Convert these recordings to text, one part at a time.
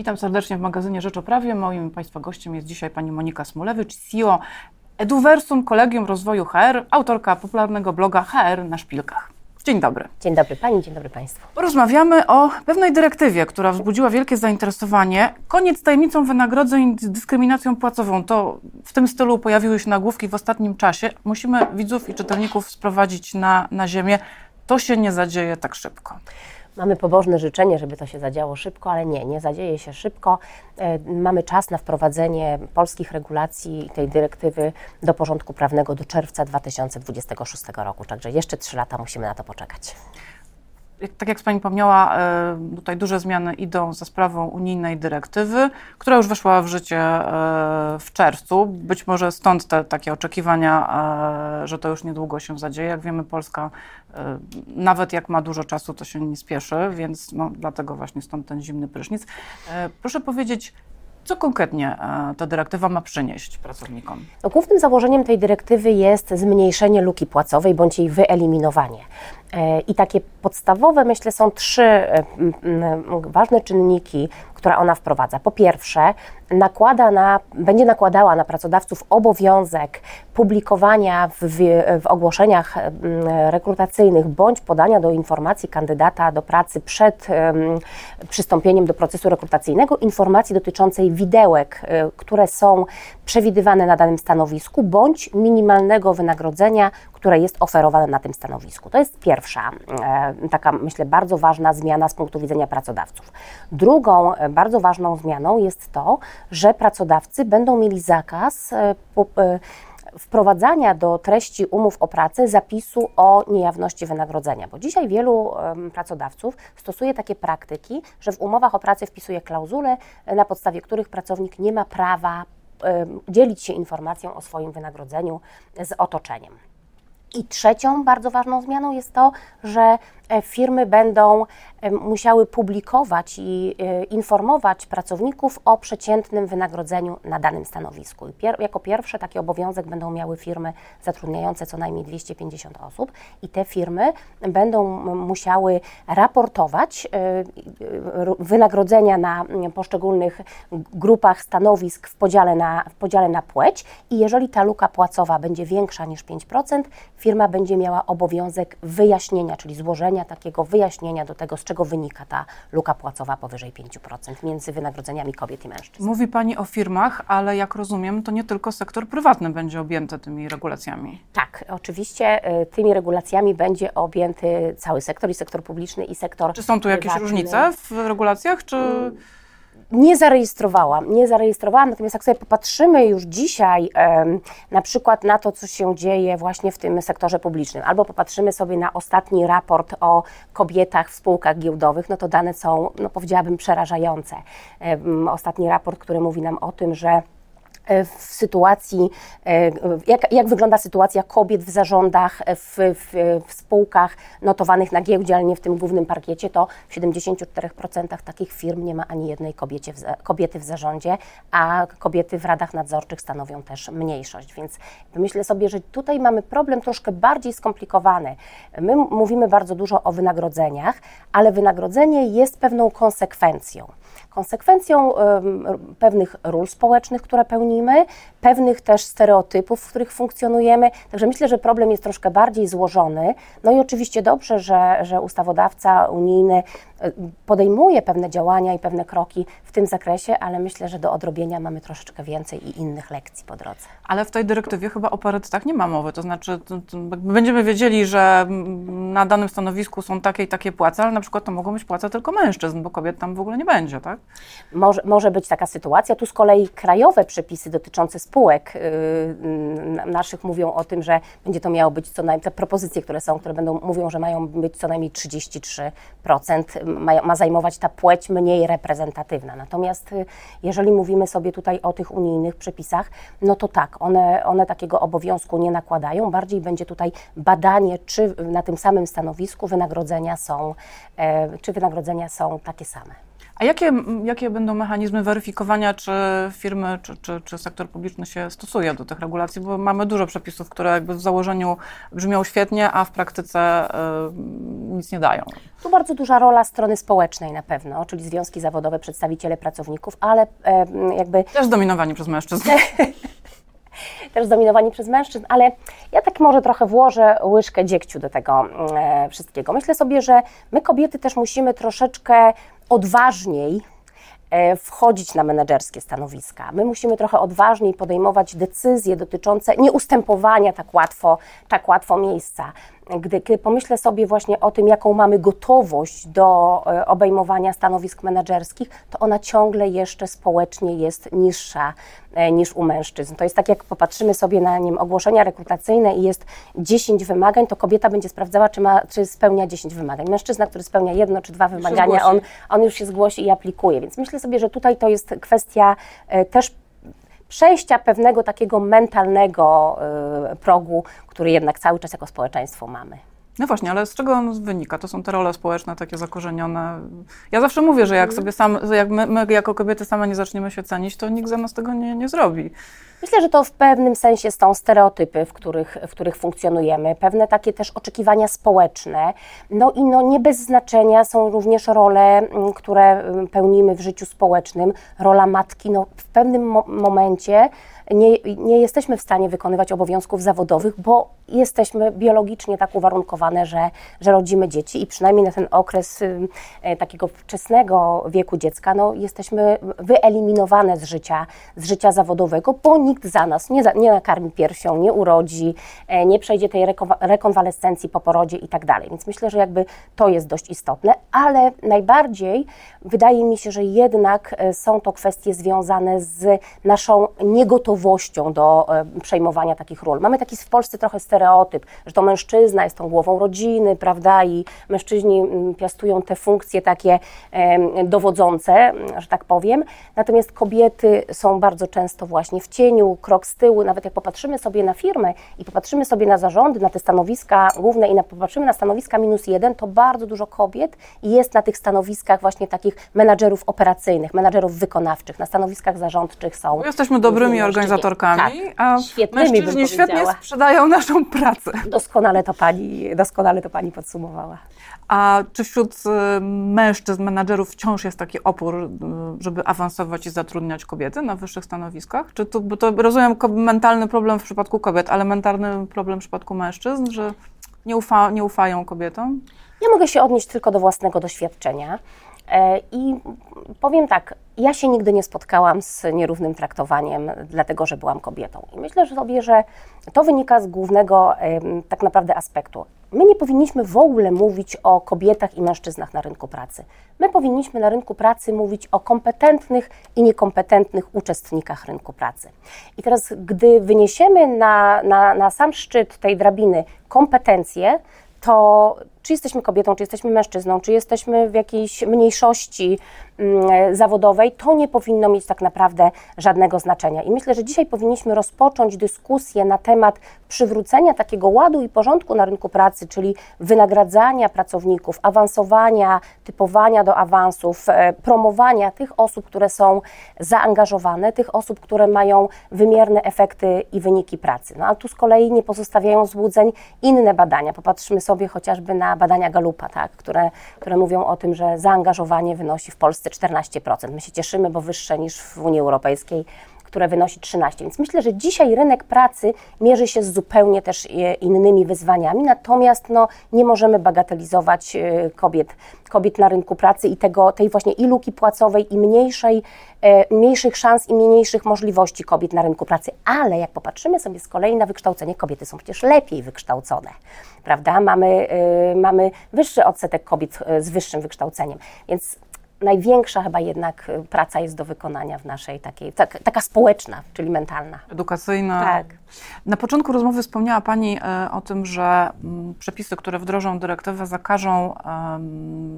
Witam serdecznie w magazynie Rzecz o Prawie. Moim Państwa gościem jest dzisiaj pani Monika Smulewicz, CEO Eduversum Kolegium Rozwoju HR, autorka popularnego bloga HR na szpilkach. Dzień dobry. Dzień dobry Pani, dzień dobry Państwu. Porozmawiamy o pewnej dyrektywie, która wzbudziła wielkie zainteresowanie. Koniec z tajemnicą wynagrodzeń z dyskryminacją płacową. To w tym stylu pojawiły się nagłówki w ostatnim czasie. Musimy widzów i czytelników sprowadzić na, na ziemię. To się nie zadzieje tak szybko. Mamy pobożne życzenie, żeby to się zadziało szybko, ale nie, nie zadzieje się szybko. E, mamy czas na wprowadzenie polskich regulacji tej dyrektywy do porządku prawnego do czerwca 2026 roku, także jeszcze trzy lata musimy na to poczekać tak jak Pani wspomniała, e, tutaj duże zmiany idą za sprawą unijnej dyrektywy, która już weszła w życie e, w czerwcu. Być może stąd te takie oczekiwania, e, że to już niedługo się zadzieje. Jak wiemy, Polska nawet jak ma dużo czasu, to się nie spieszy, więc no, dlatego właśnie stąd ten zimny prysznic. Proszę powiedzieć, co konkretnie ta dyrektywa ma przynieść pracownikom? No, głównym założeniem tej dyrektywy jest zmniejszenie luki płacowej bądź jej wyeliminowanie. E, I takie podstawowe, myślę, są trzy e, ważne czynniki, które ona wprowadza. Po pierwsze, nakłada na, będzie nakładała na pracodawców obowiązek publikowania w, w, ogłoszeniach rekrutacyjnych bądź podania do informacji kandydata do pracy przed przystąpieniem do procesu rekrutacyjnego informacji dotyczącej widełek, które są przewidywane na danym stanowisku bądź minimalnego wynagrodzenia, które jest oferowane na tym stanowisku. To jest pierwsza e, taka, myślę, bardzo ważna zmiana z punktu widzenia pracodawców. Drugą e, bardzo ważną zmianą jest to, że pracodawcy będą mieli zakaz e, wprowadzania do treści umów o pracę zapisu o niejawności wynagrodzenia, bo dzisiaj wielu pracodawców stosuje takie praktyki, że w umowach o pracę wpisuje klauzule, na podstawie których pracownik nie ma prawa dzielić się informacją o swoim wynagrodzeniu z otoczeniem. I trzecią bardzo ważną zmianą jest to, że firmy będą e, musiały publikować i e, informować pracowników o przeciętnym wynagrodzeniu na danym stanowisku. I pier jako pierwsze taki obowiązek będą miały firmy zatrudniające co najmniej 250 osób i te firmy będą musiały raportować wynagrodzenia na poszczególnych grupach stanowisk w podziale na, w podziale na płeć i jeżeli ta luka płacowa będzie większa niż 5%, firma będzie miała obowiązek wyjaśnienia, czyli złożenia takiego wyjaśnienia do tego, z czego wynika ta luka płacowa powyżej 5% między wynagrodzeniami kobiet i mężczyzn. Mówi Pani o firmach, ale jak rozumiem, to nie tylko sektor prywatny będzie objęty tymi regulacjami. Tak, oczywiście y, tymi regulacjami będzie objęty cały sektor i sektor publiczny i sektor Czy są tu jakieś prywatny. różnice w regulacjach, czy... Nie zarejestrowałam, nie zarejestrowałam, natomiast jak sobie popatrzymy już dzisiaj na przykład na to, co się dzieje właśnie w tym sektorze publicznym, albo popatrzymy sobie na ostatni raport o kobietach w spółkach giełdowych, no to dane są, no powiedziałabym, przerażające. ostatni raport, który mówi nam o tym, że w sytuacji, e, jak, jak wygląda sytuacja kobiet w zarządach, e, w, w, w, spółkach notowanych na giełdzie, ale nie w tym głównym parkiecie, to w 74% takich firm nie ma ani jednej kobiecie w, kobiety w zarządzie, a kobiety w radach nadzorczych stanowią też mniejszość. Więc myślę sobie, że tutaj mamy problem troszkę bardziej skomplikowany. My mówimy bardzo dużo o wynagrodzeniach, ale wynagrodzenie jest pewną konsekwencją konsekwencją pewnych ról społecznych, które pełnimy, pewnych też stereotypów, w których funkcjonujemy. Także myślę, że problem jest troszkę bardziej złożony. No i oczywiście dobrze, że, że ustawodawca unijny e, podejmuje pewne działania i pewne kroki w tym zakresie, ale myślę, że do odrobienia mamy troszeczkę więcej i innych lekcji po drodze. Ale w tej dyrektywie chyba o parytetach nie ma mowy, to znaczy to, to będziemy wiedzieli, że na danym stanowisku są takie i takie płace, ale na przykład to mogą być płace tylko mężczyzn, bo kobiet tam w ogóle nie będzie, tak? Może, może być taka sytuacja. Tu z kolei krajowe przepisy dotyczące spółek yy, naszych mówią o tym, że będzie to miało być co najmniej, te propozycje, które są, które będą, mówią, że mają być co najmniej 33%, ma, ma zajmować ta płeć mniej reprezentatywna. Natomiast y, jeżeli mówimy sobie tutaj o tych unijnych przepisach, no to tak, one, one takiego obowiązku nie nakładają. Bardziej będzie tutaj badanie, czy na tym samym stanowisku wynagrodzenia są, e, czy wynagrodzenia są takie same. A jakie, jakie będą mechanizmy weryfikowania, czy firmy, czy, czy, czy sektor publiczny się stosuje do tych regulacji? Bo mamy dużo przepisów, które jakby w założeniu brzmią świetnie, a w praktyce y, nic nie dają. Tu bardzo duża rola strony społecznej na pewno, czyli związki zawodowe, przedstawiciele pracowników, ale e, jakby... Też zdominowani przez mężczyzn. też zdominowani przez mężczyzn, ale ja tak może trochę włożę łyżkę dziegciu do tego e, wszystkiego. Myślę sobie, że my kobiety też musimy troszeczkę odważniej e, wchodzić na menedżerskie stanowiska. My musimy trochę odważniej podejmować decyzje dotyczące nieustępowania tak łatwo, tak łatwo miejsca gdy, pomyślę sobie właśnie o tym, jaką mamy gotowość do e, obejmowania stanowisk menedżerskich, to ona ciągle jeszcze społecznie jest niższa e, niż u mężczyzn. To jest tak, jak popatrzymy sobie na nim ogłoszenia rekrutacyjne i jest 10 wymagań, to kobieta będzie sprawdzała, czy, ma, czy spełnia 10 wymagań. Mężczyzna, który spełnia jedno czy dwa wymagania, on, on już się zgłosi i aplikuje. Więc myślę sobie, że tutaj to jest kwestia e, też przejścia pewnego takiego mentalnego y, progu, który jednak cały czas jako społeczeństwo mamy. No właśnie, ale z czego on wynika? To są te role społeczne takie zakorzenione. Ja zawsze mówię, że jak mhm. sobie sam, jak my, my jako kobiety same nie zaczniemy się cenić, to nikt za nas tego nie, nie zrobi. Myślę, że to w pewnym sensie są stereotypy, w których, w których funkcjonujemy, pewne takie też oczekiwania społeczne. No i no nie bez znaczenia są również role, które pełnimy w życiu społecznym. Rola matki, no w pewnym mo momencie nie, nie jesteśmy w stanie wykonywać obowiązków zawodowych, bo jesteśmy biologicznie tak że, że rodzimy dzieci i przynajmniej na ten okres e, takiego wczesnego wieku dziecka, no, jesteśmy wyeliminowane z życia, z życia zawodowego, bo nikt za nas nie, nie nakarmi piersią, nie urodzi, e, nie przejdzie tej rekonwalescencji po porodzie i tak dalej. Więc myślę, że jakby to jest dość istotne, ale najbardziej wydaje mi się, że jednak e, są to kwestie związane z naszą niegotowością do przejmowania takich ról. Mamy taki w Polsce trochę stereotyp, że to mężczyzna jest tą głową rodziny, prawda, i mężczyźni mm, piastują te funkcje takie dowodzące, że tak powiem. Natomiast kobiety są bardzo często właśnie w cieniu, krok z tyłu. Nawet jak popatrzymy sobie na firmę i popatrzymy sobie na zarządy, na te stanowiska główne i na, popatrzymy na stanowiska minus jeden, to bardzo dużo kobiet jest na tych stanowiskach właśnie takich menadżerów operacyjnych, menadżerów wykonawczych, na stanowiskach zarządczych są. Jesteśmy dobrymi organizatorkami, tak, a świetnymi, mężczyźni świetnie sprzedają naszą pracy. Doskonale to pani, doskonale to pani podsumowała. A czy wśród y, mężczyzn, menadżerów wciąż jest taki opór, y, żeby awansować i zatrudniać kobiety na wyższych stanowiskach? Czy to, bo to rozumiem mentalny problem w przypadku kobiet, ale mentalny problem w przypadku mężczyzn, że nie, ufa, nie ufają kobietom? Ja mogę się odnieść tylko do własnego doświadczenia. E, I powiem tak, ja się nigdy nie spotkałam z nierównym traktowaniem, dlatego że byłam kobietą. I myślę sobie, że to wynika z głównego tak naprawdę aspektu. My nie powinniśmy w ogóle mówić o kobietach i mężczyznach na rynku pracy. My powinniśmy na rynku pracy mówić o kompetentnych i niekompetentnych uczestnikach rynku pracy. I teraz, gdy wyniesiemy na, na, na sam szczyt tej drabiny kompetencje, to czy jesteśmy kobietą, czy jesteśmy mężczyzną, czy jesteśmy w jakiejś mniejszości mm, zawodowej, to nie powinno mieć tak naprawdę żadnego znaczenia. I myślę, że dzisiaj powinniśmy rozpocząć dyskusję na temat przywrócenia takiego ładu i porządku na rynku pracy, czyli wynagradzania pracowników, awansowania, typowania do awansów, e, promowania tych osób, które są zaangażowane, tych osób, które mają wymierne efekty i wyniki pracy. No a tu z kolei nie pozostawiają złudzeń inne badania. Popatrzmy sobie chociażby na badania Galupa, tak, które, które mówią o tym, że zaangażowanie wynosi w Polsce 14%. My się cieszymy, bo wyższe niż w Unii Europejskiej które wynosi 13. Więc myślę, że dzisiaj rynek pracy mierzy się z zupełnie też e, innymi wyzwaniami, natomiast no, nie możemy bagatelizować e, kobiet, kobiet na rynku pracy i tego, tej właśnie i luki płacowej, i mniejszej, e, mniejszych szans, i mniejszych możliwości kobiet na rynku pracy. Ale jak popatrzymy sobie z kolei na wykształcenie, kobiety są przecież lepiej wykształcone, prawda? Mamy, mamy wyższy odsetek kobiet z wyższym wykształceniem, więc największa chyba jednak y, praca jest do wykonania w naszej takiej, tak, taka społeczna, czyli mentalna. Edukacyjna. Tak. Na początku rozmowy wspomniała Pani e, o tym, że mm, przepisy, które wdrożą dyrektywę, zakażą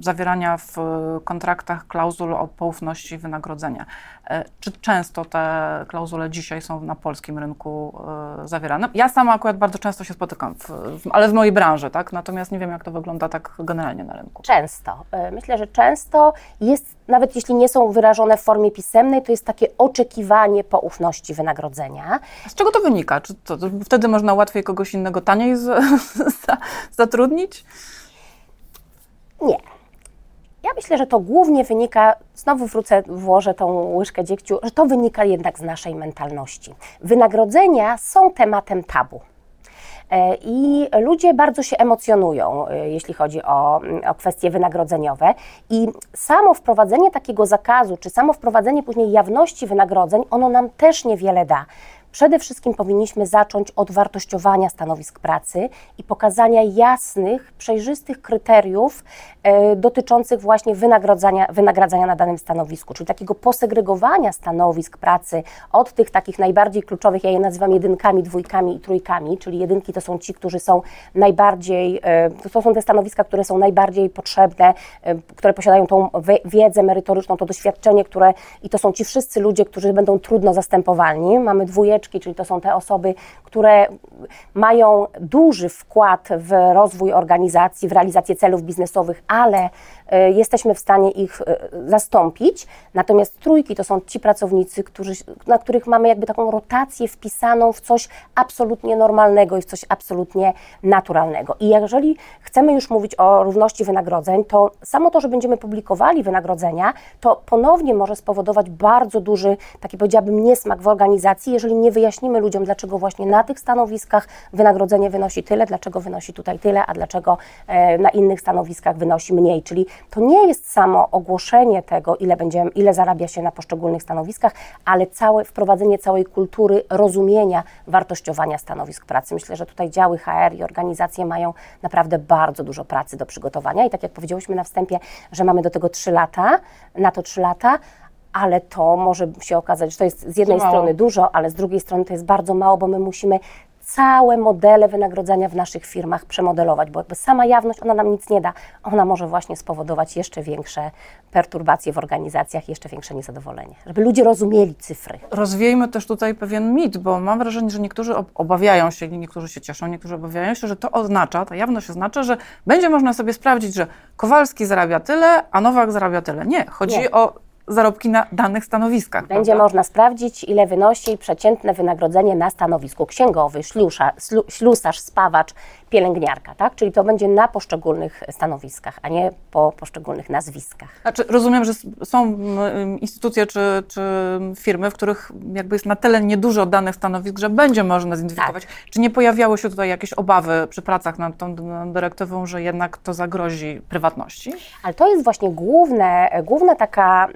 zawierania w kontraktach klauzul o poufności wynagrodzenia. E, czy często te klauzule dzisiaj są na polskim rynku e, zawierane? Ja sama akurat bardzo często się spotykam, w, w, ale w mojej branży, tak? Natomiast nie wiem, jak to wygląda tak generalnie na rynku. Często. Myślę, że często jest, nawet jeśli nie są wyrażone w formie pisemnej, to jest takie oczekiwanie poufności wynagrodzenia. Z czego to wynika? Czy to, to wtedy można łatwiej kogoś innego taniej z, zatrudnić? Nie. Ja myślę, że to głównie wynika, znowu wrócę, włożę tą łyżkę dziegciu, że to wynika jednak z naszej mentalności. Wynagrodzenia są tematem tabu. E, I ludzie bardzo się emocjonują, e, jeśli chodzi o, o kwestie wynagrodzeniowe. I samo wprowadzenie takiego zakazu, czy samo wprowadzenie później jawności wynagrodzeń, ono nam też niewiele da. Przede wszystkim powinniśmy zacząć od wartościowania stanowisk pracy i pokazania jasnych, przejrzystych kryteriów e, dotyczących właśnie wynagradzania, wynagradzania na danym stanowisku, czyli takiego posegregowania stanowisk pracy od tych takich najbardziej kluczowych, ja je nazywam jedynkami, dwójkami i trójkami, czyli jedynki to są ci, którzy są najbardziej, e, to są te stanowiska, które są najbardziej potrzebne, e, które posiadają tą wiedzę merytoryczną, to doświadczenie, które i to są ci wszyscy ludzie, którzy będą trudno zastępowalni. Mamy czyli to są te osoby, które mają duży wkład w rozwój organizacji, w realizację celów biznesowych, ale E, jesteśmy w stanie ich e, zastąpić. Natomiast trójki to są ci pracownicy, którzy, na których mamy jakby taką rotację wpisaną w coś absolutnie normalnego i w coś absolutnie naturalnego. I jeżeli chcemy już mówić o równości wynagrodzeń, to samo to, że będziemy publikowali wynagrodzenia, to ponownie może spowodować bardzo duży, taki powiedziałabym, niesmak w organizacji, jeżeli nie wyjaśnimy ludziom, dlaczego właśnie na tych stanowiskach wynagrodzenie wynosi tyle, dlaczego wynosi tutaj tyle, a dlaczego e, na innych stanowiskach wynosi mniej. Czyli to nie jest samo ogłoszenie tego, ile, będziemy, ile zarabia się na poszczególnych stanowiskach, ale całe wprowadzenie całej kultury rozumienia wartościowania stanowisk pracy. Myślę, że tutaj działy HR i organizacje mają naprawdę bardzo dużo pracy do przygotowania i tak jak powiedziałyśmy na wstępie, że mamy do tego 3 lata, na to 3 lata, ale to może się okazać, że to jest z jednej strony dużo, ale z drugiej strony to jest bardzo mało, bo my musimy całe modele wynagrodzenia w naszych firmach przemodelować, bo jakby sama jawność, ona nam nic nie da. Ona może właśnie spowodować jeszcze większe perturbacje w organizacjach, jeszcze większe niezadowolenie, żeby ludzie rozumieli cyfry. Rozwiejmy też tutaj pewien mit, bo mam wrażenie, że niektórzy obawiają się, niektórzy się cieszą, niektórzy obawiają się, że to oznacza, ta jawność oznacza, że będzie można sobie sprawdzić, że Kowalski zarabia tyle, a Nowak zarabia tyle. Nie, chodzi nie. o zarobki na danych stanowiskach. Będzie prawda? można sprawdzić, ile wynosi przeciętne wynagrodzenie na stanowisku księgowy, ślusza, ślusarz, spawacz, pielęgniarka, tak? Czyli to będzie na poszczególnych stanowiskach, a nie po poszczególnych nazwiskach. Znaczy, rozumiem, że są instytucje czy, czy firmy, w których jakby jest na tyle niedużo danych stanowisk, że będzie można zidentyfikować. Tak. Czy nie pojawiały się tutaj jakieś obawy przy pracach nad tą dyrektywą, że jednak to zagrozi prywatności? Ale to jest właśnie główne, główna taka,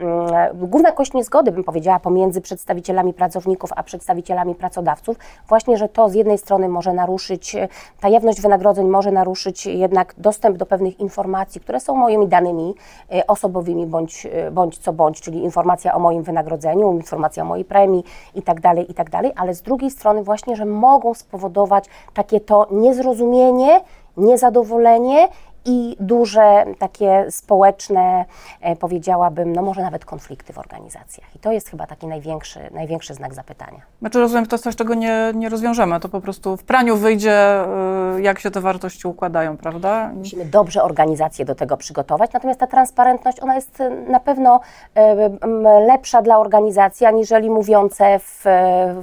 główna kość niezgody, bym powiedziała, pomiędzy przedstawicielami pracowników a przedstawicielami pracodawców. Właśnie, że to z jednej strony może naruszyć ta jawność wynagrodzeń może naruszyć jednak dostęp do pewnych informacji, które są moimi danymi e, osobowymi bądź, e, bądź co bądź, czyli informacja o moim wynagrodzeniu, informacja o mojej premii itd., tak itd., tak ale z drugiej strony właśnie, że mogą spowodować takie to niezrozumienie, niezadowolenie i duże takie społeczne, e, powiedziałabym, no może nawet konflikty w organizacjach. I to jest chyba taki największy, największy znak zapytania. Znaczy rozumiem, to jest coś, czego nie, nie rozwiążemy. To po prostu w praniu wyjdzie, y, jak się te wartości układają, prawda? Musimy dobrze organizację do tego przygotować, natomiast ta transparentność, ona jest na pewno y, lepsza dla organizacji, aniżeli mówiące w,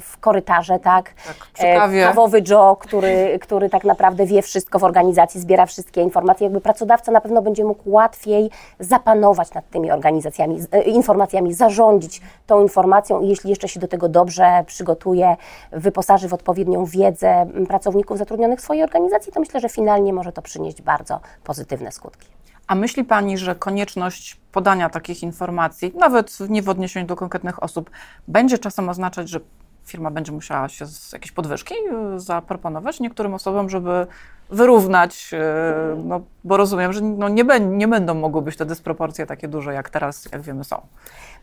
w korytarze, tak? tak e, Kawowy Joe, który, który tak naprawdę wie wszystko w organizacji, zbiera wszystkie informacje jakby pracodawca na pewno będzie mógł łatwiej zapanować nad tymi organizacjami, e, informacjami, zarządzić tą informacją i jeśli jeszcze się do tego dobrze przygotuje, wyposaży w odpowiednią wiedzę pracowników zatrudnionych w swojej organizacji, to myślę, że finalnie może to przynieść bardzo pozytywne skutki. A myśli Pani, że konieczność podania takich informacji, nawet nie w odniesieniu do konkretnych osób, będzie czasem oznaczać, że firma będzie musiała się z jakieś podwyżki y, zaproponować niektórym osobom, żeby wyrównać, no, bo rozumiem, że no, nie, nie będą mogły być te dysproporcje takie duże, jak teraz, jak wiemy, są.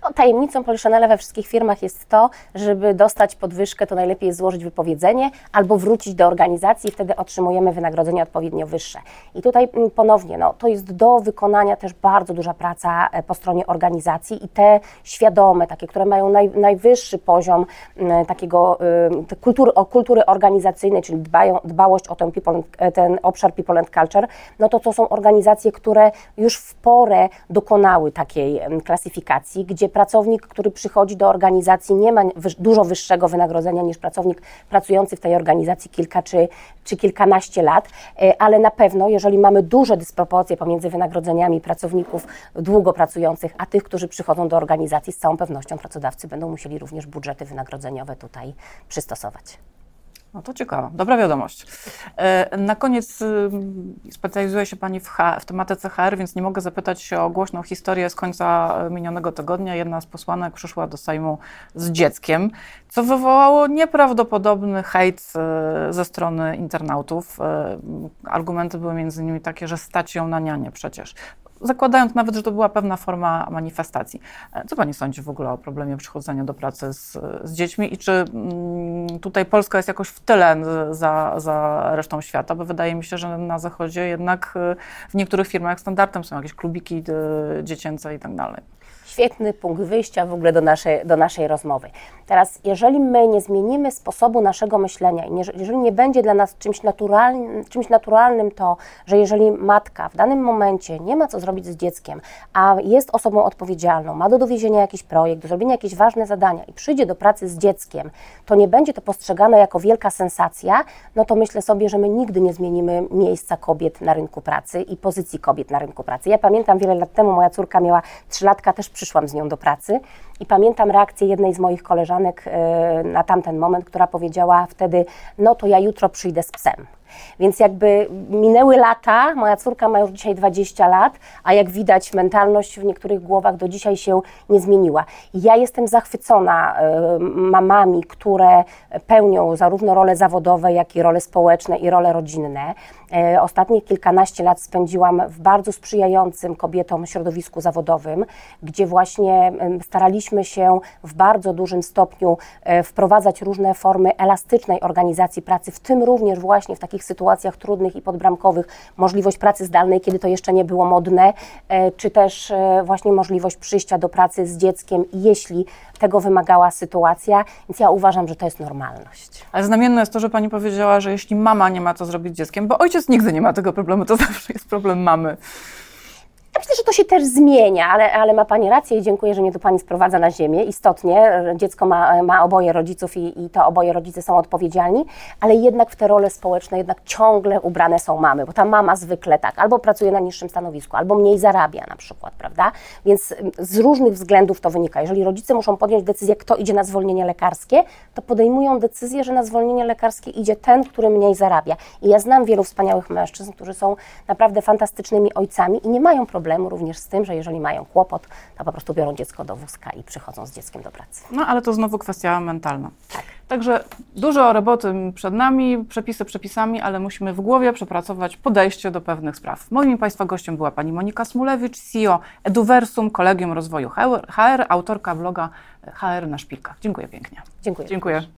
No, tajemnicą Poliszonela we wszystkich firmach jest to, żeby dostać podwyżkę, to najlepiej jest złożyć wypowiedzenie albo wrócić do organizacji i wtedy otrzymujemy wynagrodzenie odpowiednio wyższe. I tutaj mm, ponownie, no, to jest do wykonania też bardzo duża praca e, po stronie organizacji i te świadome, takie, które mają naj, najwyższy poziom mm, takiego kultury, kultury organizacyjnej, czyli dbają, dbałość o ten, people, e, ten obszar people and culture, no to to są organizacje, które już w porę dokonały takiej klasyfikacji, gdzie pracownik, który przychodzi do organizacji, nie ma dużo wyższego wynagrodzenia niż pracownik pracujący w tej organizacji kilka czy, czy kilkanaście lat, e, ale na pewno, jeżeli mamy duże dysproporcje pomiędzy wynagrodzeniami pracowników długo pracujących, a tych, którzy przychodzą do organizacji, z całą pewnością pracodawcy będą musieli również budżety wynagrodzeniowe tutaj przystosować. No to ciekawe, dobra wiadomość. E, na koniec y, specjalizuje się Pani w, H, w tematyce HR, więc nie mogę zapytać o głośną historię z końca minionego tygodnia. Jedna z posłanek przyszła do Sejmu z dzieckiem, co wywołało nieprawdopodobny hejt e, ze strony internautów. Argumenty były między innymi takie, że stać ją na nianie przecież zakładając nawet, że to była pewna forma manifestacji. E, co Pani sądzi w ogóle o problemie przychodzenia do pracy z, z dziećmi i czy mm, tutaj Polska jest jakoś w tyle za, za resztą świata? Bo wydaje mi się, że na Zachodzie jednak e, w niektórych firmach standardem są jakieś klubiki e, dziecięce i tak dalej świetny punkt wyjścia w ogóle do naszej, do naszej rozmowy. Teraz, jeżeli my nie zmienimy sposobu naszego myślenia jeżeli nie będzie dla nas czymś naturalnym, czymś naturalnym to, że jeżeli matka w danym momencie nie ma co zrobić z dzieckiem, a jest osobą odpowiedzialną, ma do dowiezienia jakiś projekt, do zrobienia jakieś ważne zadania i przyjdzie do pracy z dzieckiem, to nie będzie to postrzegane jako wielka sensacja, no to myślę sobie, że my nigdy nie zmienimy miejsca kobiet na rynku pracy i pozycji kobiet na rynku pracy. Ja pamiętam wiele lat temu, moja córka miała trzylatka, też przyszłam z nią do pracy i pamiętam reakcję jednej z moich koleżanek e, na tamten moment, która powiedziała wtedy: No to ja jutro przyjdę z psem. Więc jakby minęły lata, moja córka ma już dzisiaj 20 lat, a jak widać, mentalność w niektórych głowach do dzisiaj się nie zmieniła. Ja jestem zachwycona e, mamami, które pełnią zarówno role zawodowe, jak i role społeczne i role rodzinne. E, ostatnie kilkanaście lat spędziłam w bardzo sprzyjającym kobietom środowisku zawodowym, gdzie właśnie staraliśmy się w bardzo dużym stopniu e, wprowadzać różne formy elastycznej organizacji pracy, w tym również właśnie w takich sytuacjach trudnych i podbramkowych możliwość pracy zdalnej, kiedy to jeszcze nie było modne, e, czy też właśnie możliwość przyjścia do pracy z dzieckiem, jeśli tego wymagała sytuacja, więc ja uważam, że to jest normalność. Ale znamienne jest to, że Pani powiedziała, że jeśli mama nie ma co zrobić z dzieckiem, bo ojciec nigdy nie ma tego problemu, to zawsze jest problem mamy. Ja myślę, że to się też zmienia, ale, ale ma Pani rację i dziękuję, że mnie tu Pani sprowadza na ziemię. Istotnie, dziecko ma, ma oboje rodziców i, i to oboje rodzice są odpowiedzialni, ale jednak w te role społeczne jednak ciągle ubrane są mamy, bo ta mama zwykle tak, albo pracuje na niższym stanowisku, albo mniej zarabia na przykład, prawda? Więc z różnych względów to wynika. Jeżeli rodzice muszą podjąć decyzję, kto idzie na zwolnienie lekarskie, to podejmują decyzję, że na zwolnienie lekarskie idzie ten, który mniej zarabia. I ja znam wielu wspaniałych mężczyzn, którzy są naprawdę fantastycznymi ojcami i nie mają problemu problemu również z tym, że jeżeli mają kłopot, to po prostu biorą dziecko do wózka i przychodzą z dzieckiem do pracy. No ale to znowu kwestia mentalna. Tak. Także dużo roboty przed nami, przepisy przepisami, ale musimy w głowie przepracować podejście do pewnych spraw. Moim Państwa gościem była pani Monika Smulewicz, CEO Eduversum, Kolegium Rozwoju HR, autorka bloga HR na szpilkach. Dziękuję pięknie. Dziękuję. Dziękuję.